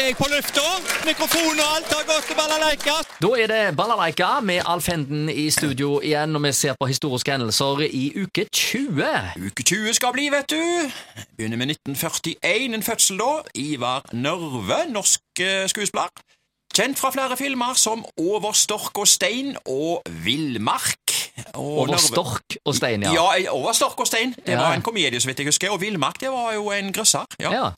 er jeg på lufta. Mikrofon og alt har gått til balalaika. Da er det Balalaika med Alf Henden i studio igjen, og vi ser på historiske hendelser i uke 20. Uke 20 skal bli, vet du. Begynner med 1941, en fødsel da. Ivar Nørve, norsk eh, skuespiller. Kjent fra flere filmer som Over stork og stein og Villmark. Og Over Nørve- stork og stein, ja. Ja, Over stork og stein. Det Ja. var en komedie, så vidt jeg husker. Og Villmark, det var jo en grøsser. Ja. Ja.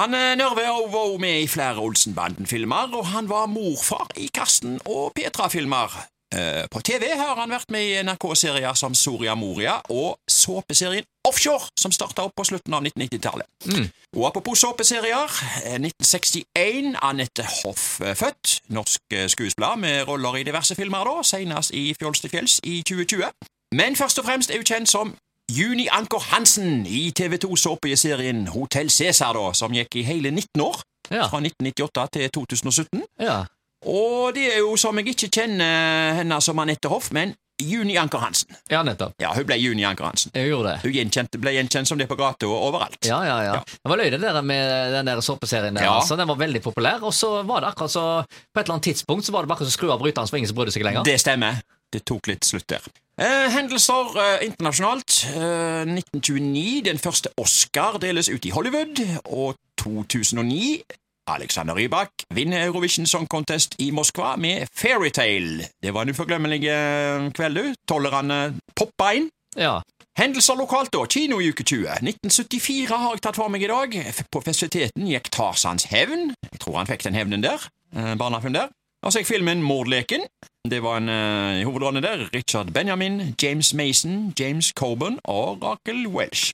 Han eh, Nørve var også med i flere Olsenbanden-filmer, og han var morfar i Karsten og Petra-filmer. Eh, På TV har han vært med i NRK-serier som Soria Moria og såpeserien Offshore, som starta opp på slutten av 1990-tallet. Mm. Og apropos såpeserier, eh, 1961 Anette Hoff eh, født, norsk eh, skuespiller med roller i diverse filmer, da, senest i Fjols til fjells i 2020. Men først og fremst er hun kjent som Juni Anker Hansen i TV 2-såpeserien Hotell Cæsar, da, som gikk i hele 19 år, Ja. fra 1998 til 2017. ja. Og det er jo som jeg ikke kjenner henne som Anette Hoff, men Juni Anker Hansen. Ja, nettopp. Ja, hun ble Juni Anker Hansen. Jeg gjorde det. Hun gjenkjent, ble gjenkjent som det på gata og overalt. Ja, ja, ja. Ja. Det var løye det der med den der såpeserien der. Ja. Altså. Den var veldig populær, og så var det akkurat så På et eller annet tidspunkt så var det bare å skru av bryteren, så ingen som brydde seg lenger. Det stemmer. Det tok litt slutt der. Eh, hendelser eh, internasjonalt. Eh, 1929. Den første Oscar deles ut i Hollywood. Og 2009. Alexander Rybak vinner Eurovision Song Contest i Moskva med Fairytale. Det var en uforglemmelig eh, kveld, du. Tollerne poppa inn. Ja. Hendelser lokalt, da. Kino i uke 20. 1974 har jeg tatt for meg i dag. På festiviteten gikk Tarzans hevn. Jeg tror han fikk den hevnen der. Eh, barnefilm der. Og så gikk filmen Mordleken. Det var en uh, i hovedrollene der. Richard Benjamin, James Mason, James Coburn og Rakel Welsh.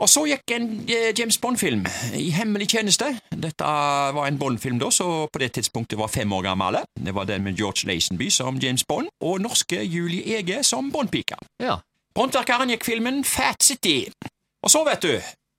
Og så gikk en uh, James Bond-film i hemmelig tjeneste. Dette var en Bond-film da, så på det tidspunktet var fem år gammel. Det var den med George Lazenby som James Bond, og norske Julie Ege som Bond-pika. ja. Håndverkeren gikk filmen Fat City. Og så, vet du,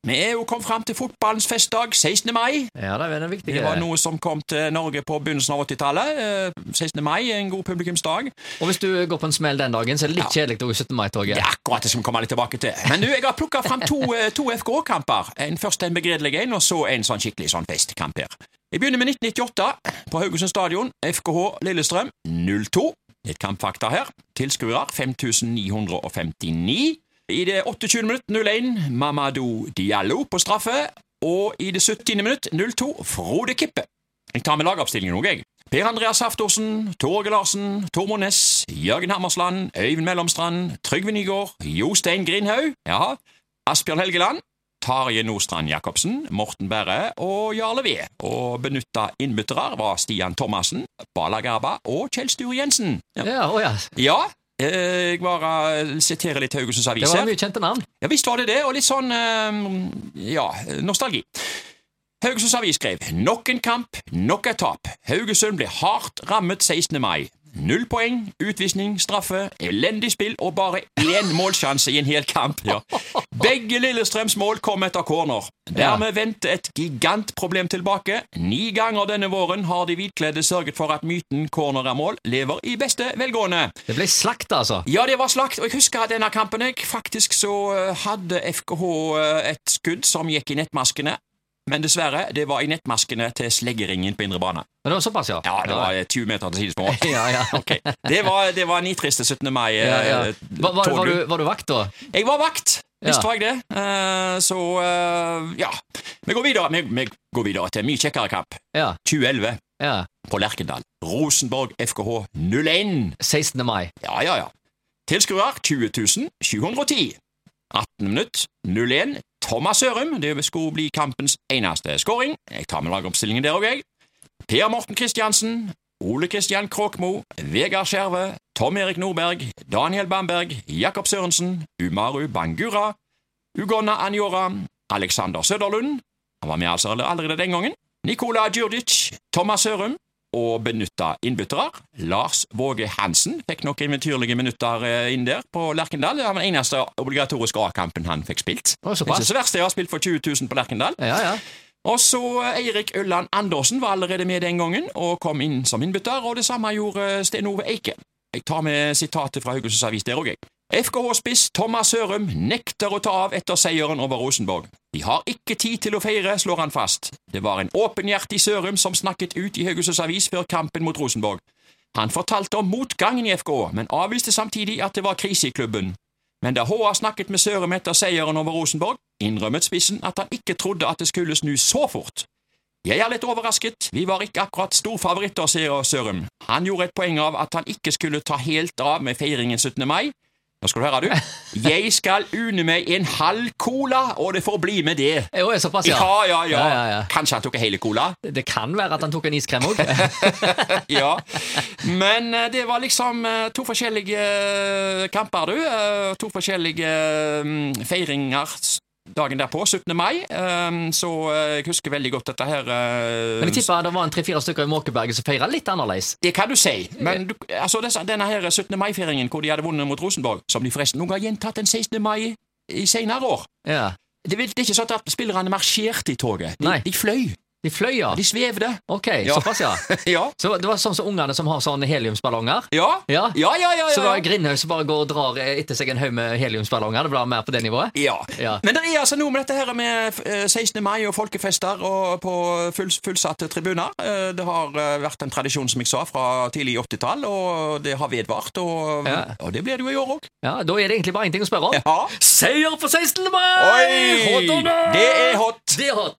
vi er jo kommet fram til fotballens festdag 16. mai. Ja, det er den viktige Det var noe som kom til Norge på begynnelsen av 80-tallet. Eh, 16. mai er en god publikumsdag. Og hvis du går på en smell den dagen, så er det litt kjedelig å gå i 17. mai-toget. Det er akkurat det som kommer litt tilbake til. Men du, jeg har plukka fram to, eh, to FK-kamper. En Først en begredelig en, og så en sånn skikkelig sånn festkamp her. Jeg begynner med 1998 på Haugesund stadion. FKH Lillestrøm 0-2. Litt kampfakta her. Tilskuere 5959. I det 28. minutt 0-1 Mamadou Diallo på straffe. Og i det 70. minutt 0-2 Frode Kippe. Jeg tar med lagoppstillingen òg, jeg. Per Andreas Haftorsen, Torge Larsen, Tormod Næss, Jørgen Hammersland, Øyvind Mellomstrand, Trygve Nygaard, Jostein Grindhaug, ja, Asbjørn Helgeland, Tarje Nordstrand Jacobsen, Morten Berre og Jarle V. Og benytta innbyttere var Stian Thomassen, Bala Garba og Kjell Sture Jensen. Ja, Ja, oh ja. ja jeg bare siterer litt Haugesunds Det var mye kjente navn. Ja visst var det det, og litt sånn eh, ja, nostalgi. Haugesunds Avis skrev nok en kamp, nok et tap. Haugesund ble hardt rammet 16. mai. Null poeng, utvisning, straffe, elendig spill og bare én målsjanse i en hel kamp. Ja. Begge Lillestrøms mål kom etter corner. Dermed vendte et gigantproblem tilbake. Ni ganger denne våren har de hvitkledde sørget for at myten corner er mål lever i beste velgående. Det ble slakt, altså. Ja, det var slakt, og jeg husker denne kampen jeg, faktisk så eh, hadde FKH eh, et skudd som gikk i nettmaskene, men dessverre, det var i nettmaskene til sleggeringen på indre bane. Men det var såpass, ja. Ja, det var eh, 20 meter til sidesmål. Ja, ja. okay. det var, det var nitriste 17. mai. eh, Ja, ja. Var, var, var, du, var du vakt, da? Jeg var vakt, visst var jeg det. Uh, så, uh, ja. Vi går videre, vi, vi går videre til en mye kjekkere kamp. Ja. 2011 ja. på Lerkendal. Rosenborg FKH 0-1. 16. mai. Ja, ja, ja. Tilskuere 20 710. 18 minutt 0-1. Thomas Sørum. Det skulle bli kampens eneste skåring. Jeg tar med lagoppstillingen der òg, jeg. Per Morten Kristiansen. Ole Kristian Kråkmo. Vegard Skjerve. Tom Erik Nordberg. Daniel Bamberg. Jakob Sørensen. Umaru Bangura. Ugonna Anjora. Alexander Søderlund. Han var med altså allerede den gangen. Nikola Djurdic, Thomas Sørum og benytta innbyttere. Lars Våge Hansen fikk noen eventyrlige minutter eh, inn der på Lerkendal. Det var den eneste obligatoriske A-kampen han fikk spilt. Det er ikke så verst, jeg har spilt for 20 000 på Lerkendal. Ja, ja. Og så eh, Eirik Ulland Andersen var allerede med den gangen og kom inn som innbytter, og det samme gjorde Sten Ove Eike. Jeg tar med sitatet fra Haugesunds Avis der òg, jeg. FKH-spiss Thomas Sørum nekter å ta av etter seieren over Rosenborg. Vi har ikke tid til å feire, slår han fast. Det var en åpenhjertig Sørum som snakket ut i Haugesunds Avis før kampen mot Rosenborg. Han fortalte om motgangen i FK, men avviste samtidig at det var krise i klubben. Men da HA snakket med Sørum etter seieren over Rosenborg, innrømmet spissen at han ikke trodde at det skulle snu så fort. Jeg er litt overrasket, vi var ikke akkurat storfavoritter, sier Sørum. Han gjorde et poeng av at han ikke skulle ta helt av med feiringen 17. mai. Nå skal du høre, du. Jeg skal une meg en halv cola, og det får bli med det. Jo, såpass, ja. Ja, ja, ja. Ja, ja, ja. Kanskje han tok hele cola? Det kan være at han tok en iskrem òg. ja. Men eh, det var liksom eh, to forskjellige eh, kamper, du. To forskjellige mm, feiringer dagen derpå, 17. mai. Eh, Så eh, jeg husker veldig godt dette her. eh, Men jeg tipper det var en tre-fire stykker i Måkeberget som feira litt annerledes. Det kan du si, men du, altså denne her 17. mai-feiringen hvor de hadde vunnet mot Rosenborg, som de forresten noen har gjentatt den 16. mai i senere år Ja. Det, det er ikke sånn at spillerne marsjerte i toget. De, de fløy. De fløy, ja. De svevde. Ok, Ja. såpass, ja. Ja. Så det var sånn som ungene som har sånne heliumsballonger? Ja. Ja. Ja, ja, ja. Så det var Grindhaug som bare går og drar etter seg en haug med heliumsballonger? Det var mer på det nivået? ja. Ja. Men det er altså noe med dette her med eh, 16. mai og folkefester og på full, fullsatte tribuner. Eh, Det har eh, vært en tradisjon, som jeg sa, fra tidlig 80-tall, og det har vedvart. Og, og det blir det jo i år òg. Ja, Da er det egentlig bare én ting å spørre om. Seier for 16. mai! Oi! Hot or not? Det er hot! Det er hot.